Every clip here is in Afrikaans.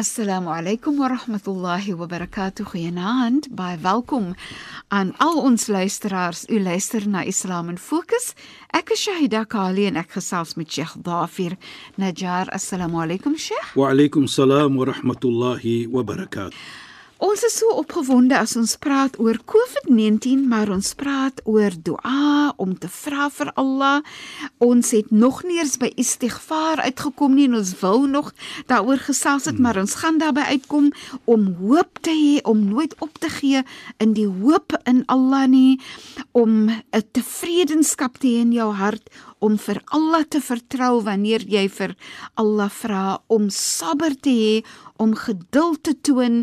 Assalamu alaykum wa rahmatullahi wa barakatuh. Goeienaand. Baie welkom aan al ons luisteraars. U luister na Islam in Fokus. Ek is Shahida Kali en ek gesels met Sheikh Dafir Najjar. Assalamu alaykum Sheikh. Wa alaykum salaam wa rahmatullahi wa barakatuh. Ons is so opgewonde as ons praat oor COVID-19, maar ons praat oor dua om te vra vir Allah. Ons het nog nie eens by istighfar uitgekom nie en ons wil nog daaroor gesels het, maar ons gaan daarby uitkom om hoop te hê, om nooit op te gee in die hoop in Allah nie, om 'n tevredenskap te hê in jou hart om vir Allah te vertrou wanneer jy vir Allah vra om sabber te hê om geduld te toon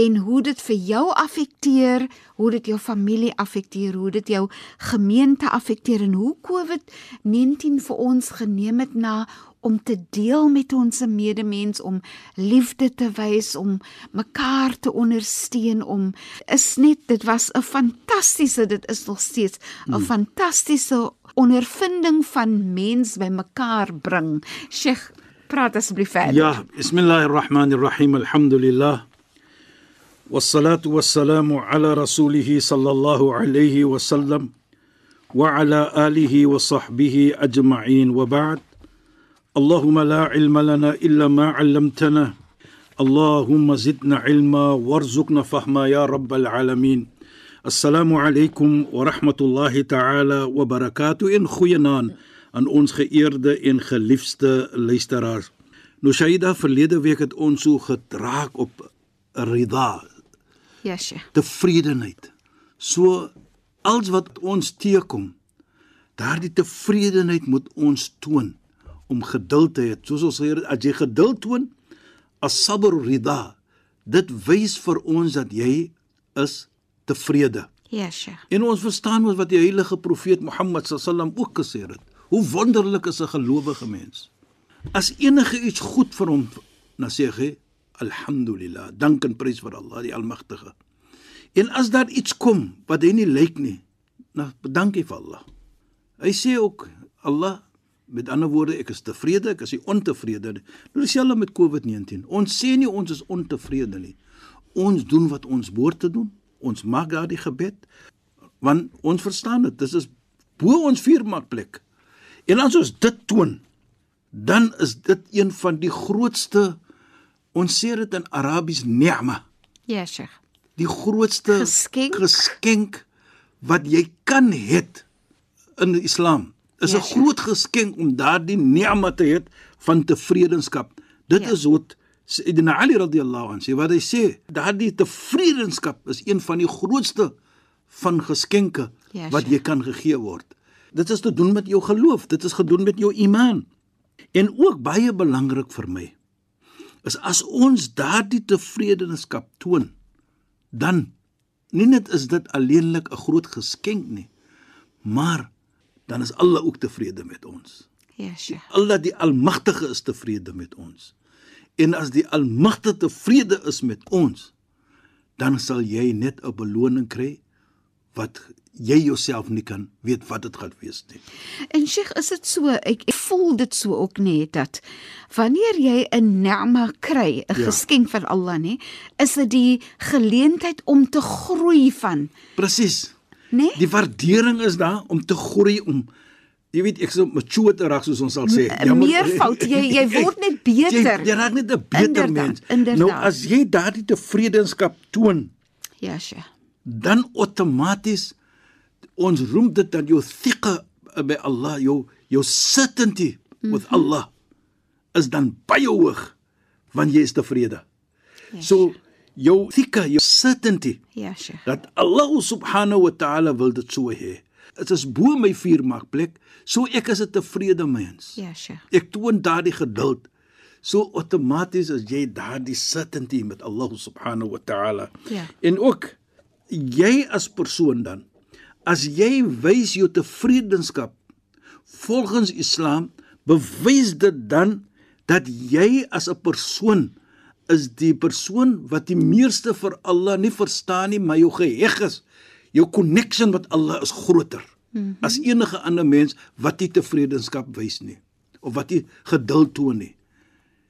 en hoe dit vir jou affekteer, hoe dit jou familie affekteer, hoe dit jou gemeente affekteer en hoe COVID-19 vir ons geneem het na om te deel met ons medemens om liefde te wys om mekaar te ondersteun om is net dit was 'n fantastiese dit is nog steeds 'n hmm. fantastiese ondervinding van mens by mekaar bring Sheikh praat asseblief verder Ja bismillahirrahmanirrahim alhamdulillah والصلاه والسلام على رسوله صلى الله عليه وسلم وعلى اله وصحبه اجمعين وبعد اللهم لا علم لنا الا ما علمتنا اللهم زدنا علما وارزقنا فهما يا رب العالمين Assalamu alaykum wa rahmatullahi ta'ala wa barakatuh in goeie naam aan ons geëerde en geliefde luisteraars. Nushaida, verlede week het ons so gedraak op rida. Ja, Yesh. Tevredenheid. So als wat ons teekom, daardie tevredenheid moet ons toon om geduld te hê. Soos ons leer, as jy geduld toon, as sabr rida, dit wys vir ons dat jy is tevrede. Ja, Sheikh. En ons verstaan ons wat die heilige profeet Mohammed sallam ook gesê het. Hoe wonderlik is 'n gelowige mens. As enige iets goed vir hom, dan sê hy alhamdulillah, dank en prys vir Allah die almagtige. En as daar iets kom wat hy nie lyk nie, dan bedank hy vir Allah. Hy sê ook Allah Met ander woorde, ek is tevrede, ek is nie ontevrede nie. Nou dieselfde met COVID-19. Ons sê nie ons is ontevrede nie. Ons doen wat ons behoort te doen. Ons maak daardie gebed want ons verstaan dit. Dis is bo ons vuurmakplek. En as ons dit toon, dan is dit een van die grootste ons sê dit in Arabies ni'ma. Ja, Sheikh. Die grootste Geskenk. geskenk wat jy kan hê in die Islam is 'n Ja, sure. groot geskenk om daardie ni'ma te hê van tevredenskap. Dit Ja. is wat Sayyidina Ali radhiyallahu anhu sê wat hy sê, daardie tevredenskap is een van die grootste van geskenke Ja, wat jy kan gegee word. Dit is te doen met jou geloof, dit is gedoen met jou iman. En ook baie belangrik vir my is as ons daardie tevredenskap toon, dan nie net is dit alleenlik 'n groot geskenk nie, maar dan is Allah ook tevrede met ons. Ja, Sheikh. Allah die Almagtige is tevrede met ons. En as die Almagtige tevrede is met ons, dan sal jy net 'n beloning kry wat jy jouself nie kan weet wat dit gaan wees nie. En Sheikh, is dit so ek, ek voel dit so ook net dat wanneer jy 'n ni'ma kry, 'n Ja. geskenk van Allah nê, is dit die geleentheid om te groei van, Presies. nê? Die waardering is daar om te groei om jy weet ek sou mature te raak soos ons sal sê. Jy moet- Meervoud, jy- jy word net beter. Jy, jy raak net 'n beter Inderdaad, mens. inderdaad. Nou as jy daardie tevredenskap toon, Ja, Sheikh. dan outomaties ons roem dit dat jou thiqa by Allah, jou jou certainty mm -hmm. with Allah is dan baie hoog want jy is tevrede. So jou thika, jou certainty Ja, Sheikh. dat Allah subhanahu wa ta'ala wil dit so hê. Dit is bo my vuurmaakplek, so ek is 'n tevrede mens. Ja, Sheikh. Ek toon daardie geduld. So outomaties as jy daardie certainty met Allah subhanahu wa ta'ala. Ja. En ook jy as persoon dan as jy wys jou tevredenskap volgens Islam bewys dit dan dat jy as 'n persoon is die persoon wat die meeste vir Allah nie verstaan nie, maar jou geheg is. Jou connection met Allah is groter mm -hmm. as enige ander mens wat nie tevredenskap wys nie of wat nie geduld toon nie.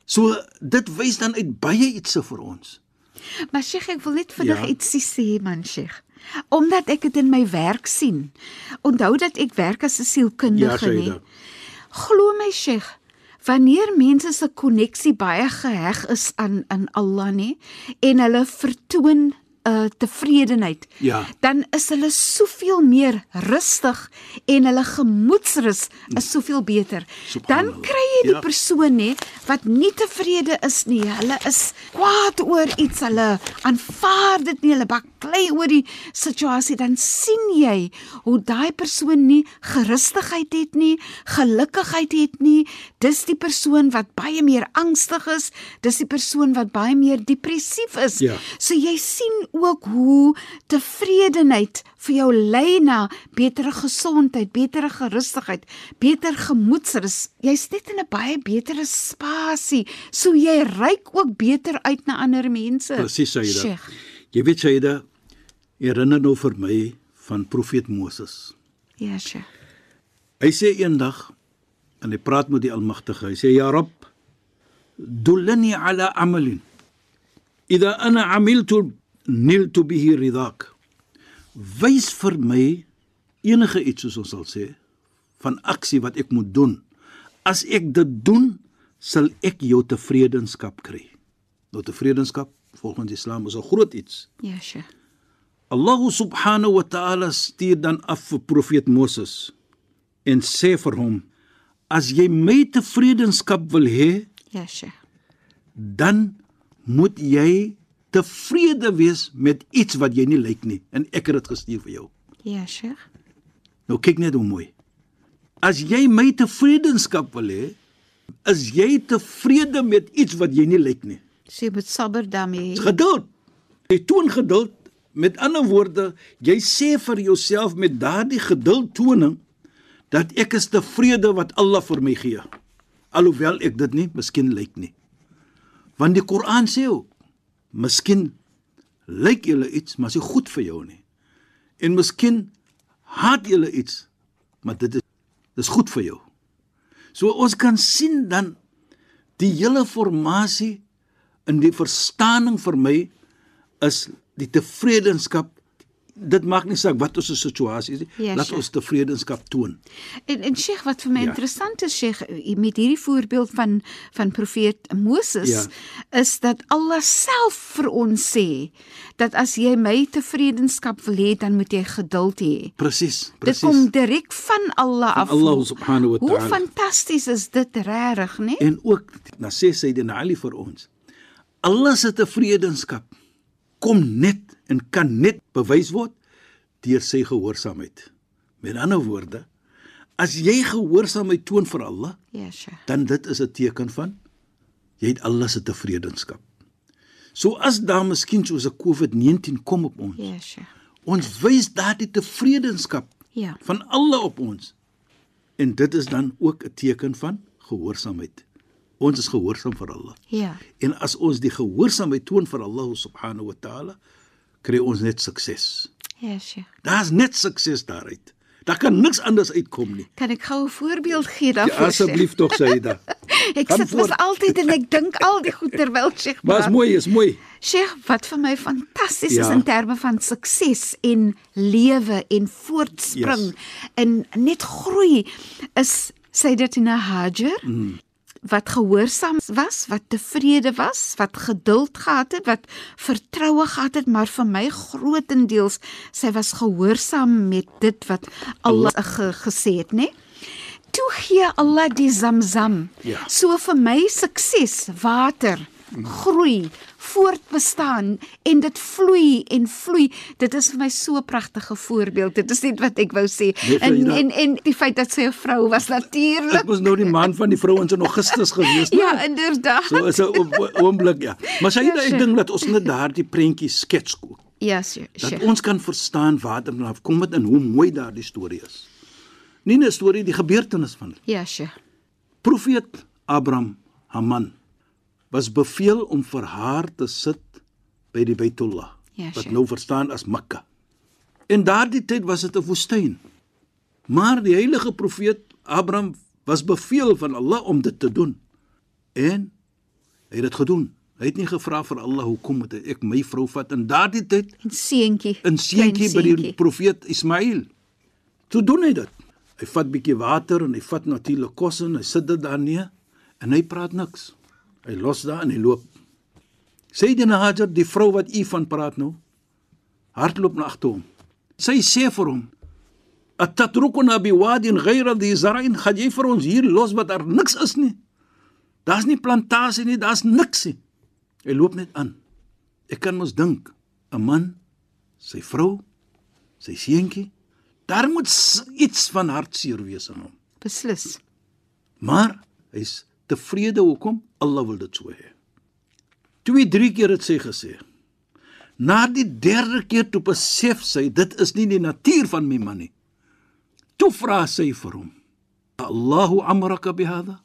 So dit wys dan uit baie ietsie vir ons. Maar Sheikh, ek wil net vinnig Ja. ja. ietsie sê man Sheikh. Omdat ek dit in my werk sien. Onthou dat ek werk as 'n Ja, sielkundige Shaida. nie. Glo my Sheikh, wanneer mense se koneksie baie geheg is aan aan Allah nê en hulle vertoon uh, tevredenheid, Ja. dan is hulle soveel meer rustig en hulle gemoedsrus is soveel beter. Dan kry jy die Ja. persoon nê wat nie tevrede is nie. Hulle is kwaad oor iets, hulle aanvaar dit nie, hulle baklei oor die situasie, dan sien jy hoe daai persoon nie gerustigheid het nie, gelukkigheid het nie. Dis die persoon wat baie meer angstig is, dis die persoon wat baie meer depressief is. Ja. So jy sien ook hoe tevredenheid vir jou lei na betere gesondheid, betere gerustigheid, beter gemoedsrus. Jy's net in 'n baie betere spasie. So jy reik ook beter uit na ander mense. Presies dit. Sheikh. Jy weet sê dit herinner nou vir my van profeet Moses. Ja, Sheikh. Hy sê eendag en hy praat met die Almagtige. Hy sê ja Rabb, dullani ala amalin. Idha ana amiltu niltu bihi ridak. Wys vir my enige iets soos ons sal sê van aksie wat ek moet doen. As ek dit doen, sal ek jou tevredenskap kry. Nou tevredenskap volgens Islam is 'n groot iets. Ja, Sheikh. Allah subhanahu wa ta'ala stuur dan af vir profeet Moses en sê vir hom as jy my tevredenskap wil hê Ja, Sheikh. dan moet jy tevrede wees met iets wat jy nie lyk nie en ek het dit gestuur vir jou Ja, Sheikh. nou kyk net hoe mooi as jy my tevredenskap wil hê is jy tevrede met iets wat jy nie lyk nie So jy moet sabber daarmee. hê. Geduld. Jy toon geduld. Met ander woorde, jy sê vir jouself met daardie geduldtoning dat ek is tevrede wat Allah vir my gee. Alhoewel ek dit nie miskien lyk nie. Want die Koran sê ook, miskien lyk julle iets, maar is nie goed vir jou nie. En miskien haat julle iets, maar dit is dis goed vir jou. So ons kan sien dan die hele formasie in die verstaaning vir my is die tevredenskap dit maak nie saak wat ons situasie is nie Ja, laat ons tevredenskap toon En en Sheikh wat vir my Ja. interessant is Sheikh met hierdie voorbeeld van van profeet Moses Ja. is dat Allah self vir ons sê dat as jy my tevredenskap wil hê dan moet jy geduld hê. presies Dit presies kom direk van Allah af. Allah subhanahu wa Hoe ta'ala. fantasties is dit regtig, né? en ook na sê Sayyidina Ali vir ons Allah se tevredenskap kom net en kan net bewys word deur sy gehoorsaamheid met ander woorde as jy gehoorsaamheid toon vir Allah Ja, Sheikh. dan dit is 'n teken van jy het Allah se tevredenskap. So as daar miskien soos 'n COVID-19 kom op ons, Ja, Sheikh. ons wys daardie tevredenskap Ja. van Allah op ons. En dit is dan ook 'n teken van gehoorsaamheid. Ons is gehoorsaam vir Allah. Ja. En as ons die gehoorsaamheid toon vir Allah subhanahu wa ta'ala, kry ons net sukses. Ja, Sheikh. Daar's net sukses daaruit. Daar kan niks anders uitkom nie. Kan ek gou 'n voorbeeld gee Ja, daarvoor? asseblief tog Saida. Ek sit mos altyd en ek dink al die goed terwyl Sheikh Maar is mooi, is mooi. Sheikh, wat vir my fantasties ja. is Ja. in terme van sukses en lewe en voortspring Yes. en net groei is Sayyidatina Hajar mm. Wat gehoorsaam was, wat tevrede was, wat geduld gehad het, wat vertroue gehad het, maar vir my grootendeels sy was gehoorsaam met dit wat Allah ge, gesê het, né? Toe gee Allah die Zamzam. Ja. So vir my sukses, water groei, voortbestaan en dit vloei en vloei. Dit is vir my so 'n pragtige voorbeeld. Dit is net wat ek wou sê. En en en die feit dat sy 'n vrou was natuurlik. Ek was nou die man van die vrouens in Augustus gewees. né? Ja, inderdaad. So is 'n oomblik ja. Maar sy Ja, ja, ek sure. dink dat ons net daardie prentjie skets ook. Ja, sure. Dat sure. ons kan verstaan waar dit vandaan kom dit en hoe mooi daardie storie is. Nie 'n storie die gebeurtenis van dit. Ja, sure. Profeet Abraham, haar man, was beveel om vir haar te sit by die Baitullah, Ja, wat sure. nou verstaan as Mekka. In daardie tyd was dit 'n woestyn. Maar die heilige profeet Abraham was beveel van Allah om dit te doen. En hy het dit gedoen. Hy het nie gevra vir Allah hoekom moet ek my vrou vat in daardie tyd En seentjie. in seentjie by die profeet Ismail. Toe doen hy dit. Hy vat bietjie water en hy vat natuurlik kos en hy sit dit daar neer en hy praat niks. Hy los daar en hy loop. Sayyidina Hajar, die vrou wat u van praat nou, hardloop na agter hom. Sy sê vir hom: "Atatrukuna biwadin ghayra dhi zar'in?" Gaan jy vir ons hier los wat daar niks is nie? Daar's nie plantasie nie, daar's niks nie. Hy loop net aan. Ek kan mos dink, 'n man, sy vrou, sy seentjie, daar moet iets van hartseer wees in hom. Beslis. Maar hy's tevrede hoekom? Allah wil dit so hê. Twee, drie keer het sy gesê. Na die derde keer toe besef sy dit is nie die natuur van my man nie. Toe vra sy vir hom: "Allahu amraka bihadha?"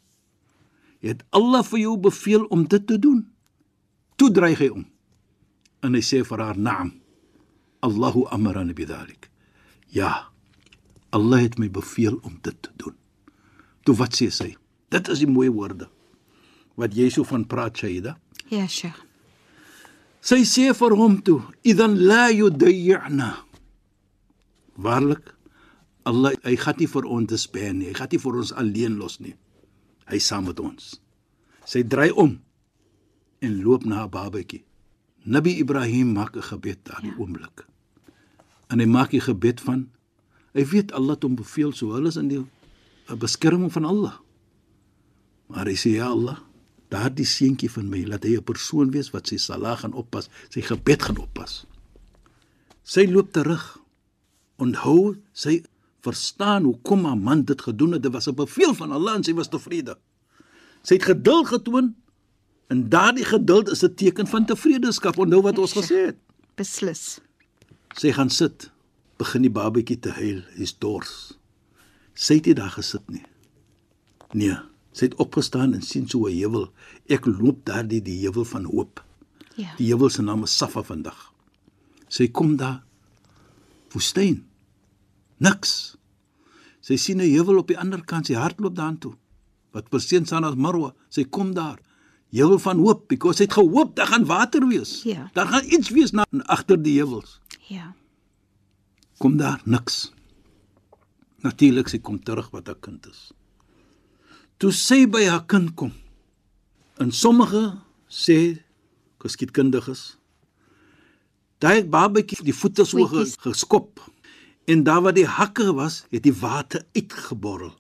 Het Allah vir jou beveel om dit te doen? Toe dreig hy om. En hy sê vir haar: "Naam. Allahu amarani bidhalik." Ja. Allah het my beveel om dit te doen. Toe wat sê sy? Dit is die mooi woorde wat jy so van praat Shaida. Ja, sure. Sy sê vir hom toe: "Idan la yudayyana." Waarlik Allah hy gaan nie vir ons despair nie. Hy gaan nie vir ons alleen los nie. Hy is saam met ons. Sy draai om en loop na haar babatjie. Nabi Ibrahim maak 'n gebed daardie ja. oomblik. En hy maak die gebed van hy weet Allah het hom beveel so hulle is in die beskerming van Allah. Maar hy sê ja Allah, daardie seentjie van my, laat hy 'n persoon wees wat sy salat gaan oppas, sy gebed gaan oppas. Sy loop terug. Onthou, sy verstaan hoekom haar man dit gedoen het. Dit was 'n bevel van Allah en sy was tevrede. Sy het geduld getoon en daardie geduld is 'n teken van tevredenskap. Onthou wat ons gesê het. Beslis. Sy gaan sit, begin die babatjie te huil, hy's dors. Sy het nie daar gesit nie. Nee, sy het opgestaan en sien so 'n heuwel. Ek loop daardie die heuwel van hoop. Ja. Die heuwel se naam is Safa vandag. Sy kom daar woestyn. Niks. Sy sien 'n heuwel op die ander kant, sy hardloop daartoe. Wat perseen staan as Marwa, sy kom daar. Heuwel van hoop, because sy het gehoop daar gaan water wees. Ja. Daar gaan iets wees na agter die heuwels. Ja. Kom daar niks. Natuurlik sy kom terug wat haar kind is. Toe sy by haar kind kom. En sommige sê geskiedkundiges daai babatjie die voete so geskop en daar waar die hakke was, het die water uitgeborrel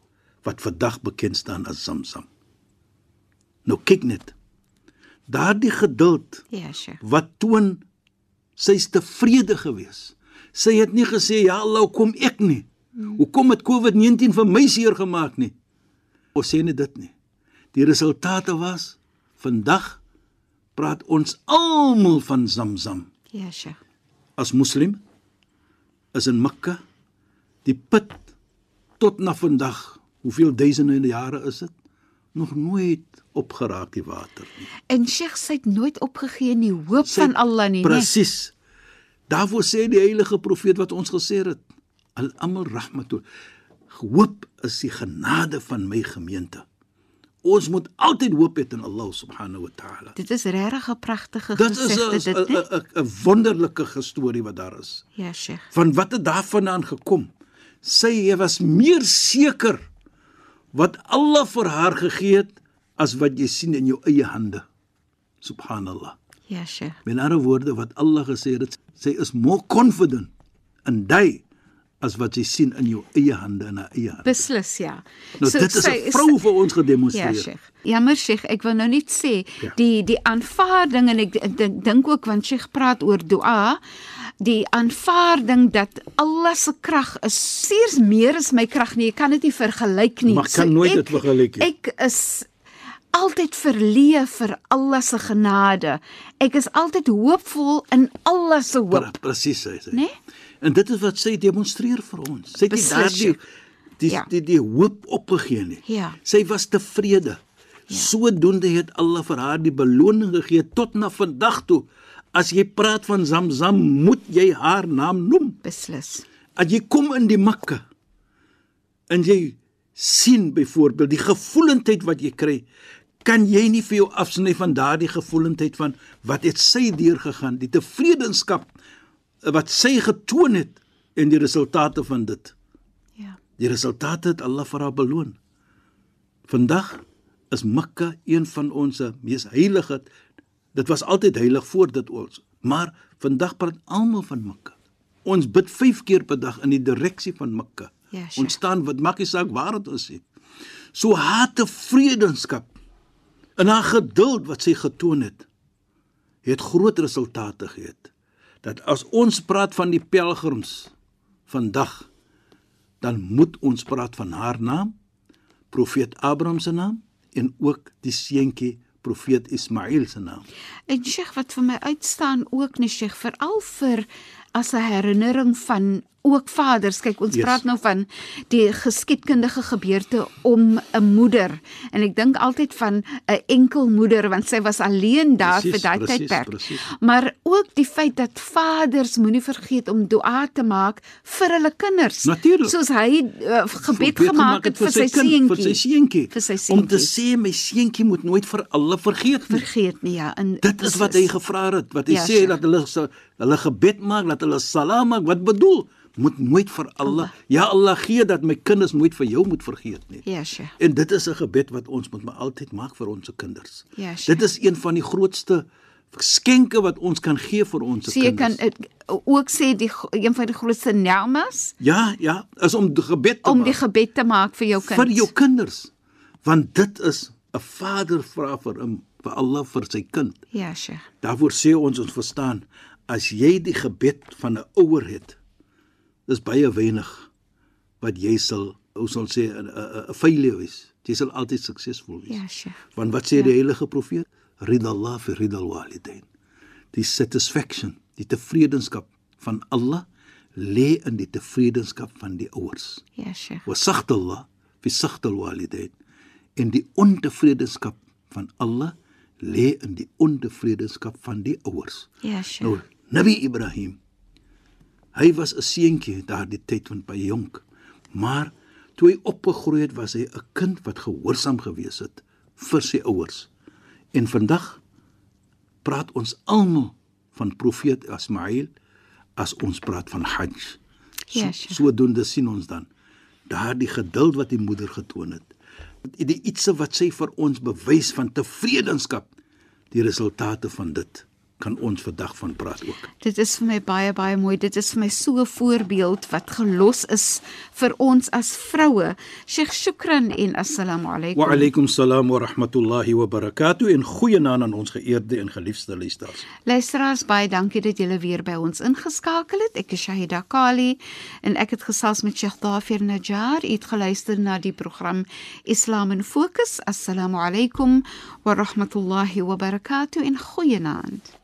wat vandag bekend staan as Zamzam. Nou kyk net. Daardie geduld Ja, sure. wat toon sy's tevrede gewees. Sy het nie gesê ja Allah, kom ek nie. Hoekom het COVID-19 vir my seer gemaak nie? Ons sê nie dit nie. Die resultate was vandag praat ons almal van Zamzam. Ja, sure. As moslim is in Mekka die put tot na vandag, hoeveel duisende jare is dit? Nog nooit opgeraak die water nie. En Sheikh sy het nooit opgegee in die hoop Sy- van Allah nie, né? Presies. Daarvoor sê die heilige profeet wat ons gesê het, al-amal rahmatul. Hoop is die genade van my gemeente. Ons moet altyd hoop hê in Allah subhanahu wa ta'ala. Dit is regtig 'n pragtige Dit is gesegde 'n dit, né? 'n 'n- wonderlike storie wat daar is. Ja, Sheikh. Van wat het daarvandaan gekom? Sy was meer seker wat Allah vir haar gegee het as wat jy sien in jou eie hande. Subhanallah. Ja, Sheikh. Met ander woorde wat Allah gesê het, sy is more confident in jy as wat sy sien in jou eie hande en haar eie hande. Beslis ja. Nou So dit is 'n vrou vir ons Ja, gedemonstreer. Sheikh. Jammer Sheikh, ek wil nou net sê Ja. die die aanvaarding en ek dink ook want Sheikh praat oor dua, die aanvaarding dat Allah se krag is seers meer as my krag nie. Jy kan dit nie vergelyk nie. Maar kan nooit dit vergelyk nie. Ek is altyd verleë vir Allah se genade. Ek is altyd hoopvol in Allah se hoop, Presies sê sy. né? En dit is wat sy demonstreer vir ons. Sy het nie Beslis, daardie die Ja. die die hoop opgegee nie. Ja. Sy was tevrede. Ja. Sodoende het Allah vir haar die beloning gegee tot na vandag toe. As jy praat van Zamzam, moet jy haar naam noem. Beslis. As jy kom in die Mekka en jy sien byvoorbeeld die gevoelendheid wat jy kry, kan jy nie vir jou afsny van daardie gevoelendheid van wat het sy deurgegaan, die tevredenskap wat sy getoon het en die resultate van dit. Ja. Die resultate het Allah vir haar beloon. Vandag is Mekka een van ons mees heilige. Dit was altyd heilig voor dit ons, maar vandag praat almal van Mekka. Ons bid 5 keer per dag in die direksie van Mekka. Ja, Sheikh. ons staan wat maak nie saak waar dit ons is. So haar tevredenskap en haar geduld wat sy getoon het, het groot resultate gehad. Dat as ons praat van die pelgrims vandag, dan moet ons praat van haar naam, profeet Abraham se naam en ook die seentjie profeet Ismail se naam. En Sheikh wat vir my uitstaan ook nie Sheikh veral vir as 'n herinnering van ook vaders. Kyk, ons Yes. praat nou van die geskiedkundige gebeurte om 'n moeder en ek dink altyd van 'n enkel moeder want sy was alleen daar Presies, vir daai tydperk. Maar ook die feit dat vaders moenie vergeet om dua te maak vir hulle kinders. Natuurlijk. Soos hy uh, gebed gemaak het vir sy kind, vir sy seentjie. seentjie. Vir sy Om te seentjie. sê my seentjie moet nooit vir alle vergeet nie. Vergeet nie ja. En Dit is wat hy gevra het, wat hy Ja, sê Sheikh. dat hulle hulle gebed maak, dat hulle salaam maak. Wat bedoel? Moet nooit vir Allah. Ja Allah gee dat my kinders nooit vir jou moet vergeet nie. Ja, Sheikh. En dit is 'n gebed wat ons moet maar altyd maak vir ons kinders. Ja, Sheikh. dit is een van die grootste skenke wat ons kan gee vir ons So jy kan kinders. ook sê die een van die grootste ni'mas ja, ja, is om die gebed te om maak. die gebed te maak vir jou kind. vir jou kinders. Want dit is 'n vader vra vir hom, vir Allah vir sy kind. Ja, Sheikh. Daarvoor sê ons ons verstaan, as jy die gebed van 'n ouer het, dis baie weinig wat jy sal, hoe sal sê, 'n 'n failure wees. Jy sal altyd suksesvol wees. Ja, Sheikh. Want wat sê Ja. die heilige profeet? Ridallah fi ridal walidain. Die satisfaction, die tevredenskap van Allah lê in die tevredenskap van die ouers. Ja, Sheikh. wa saghdallah fi saghdal walidain en die ontevredenskap van Allah lê in die ontevredenskap van die ouers. Ja, Sheikh. Nou Nabi Ibrahim hy was 'n seentjie daardie tyd van baie jonk. Maar toe hy opgegroei het, was hy 'n kind wat gehoorsaam gewees het vir sy ouers. En vandag praat ons almal van profeet Ismail as ons praat van Hajj. Ja, So, Sheikh. sodoende sien ons dan daardie geduld wat die moeder getoon het. Die ietsie wat sy vir ons bewys van tevredenskap, die resultate van dit kan ons vandag van praat ook. Dit is vir my baie baie mooi. Dit is vir my so 'n voorbeeld wat gelos is vir ons as vroue. Sheikh Shukran en assalamu alaykum. Wa alaykum salaam wa rahmatullahi wa barakatuh en goeienaand aan ons geëerde en geliefde luisteraars. Luisteraars, baie dankie dat julle weer by ons ingeskakel het. Ek is Shahida Kali en ek het gesels met Sheikh Dafir Najjar. U het geluister na die program Islam in Fokus. Assalamu alaykum wa rahmatullahi wa barakatuh en goeienaand.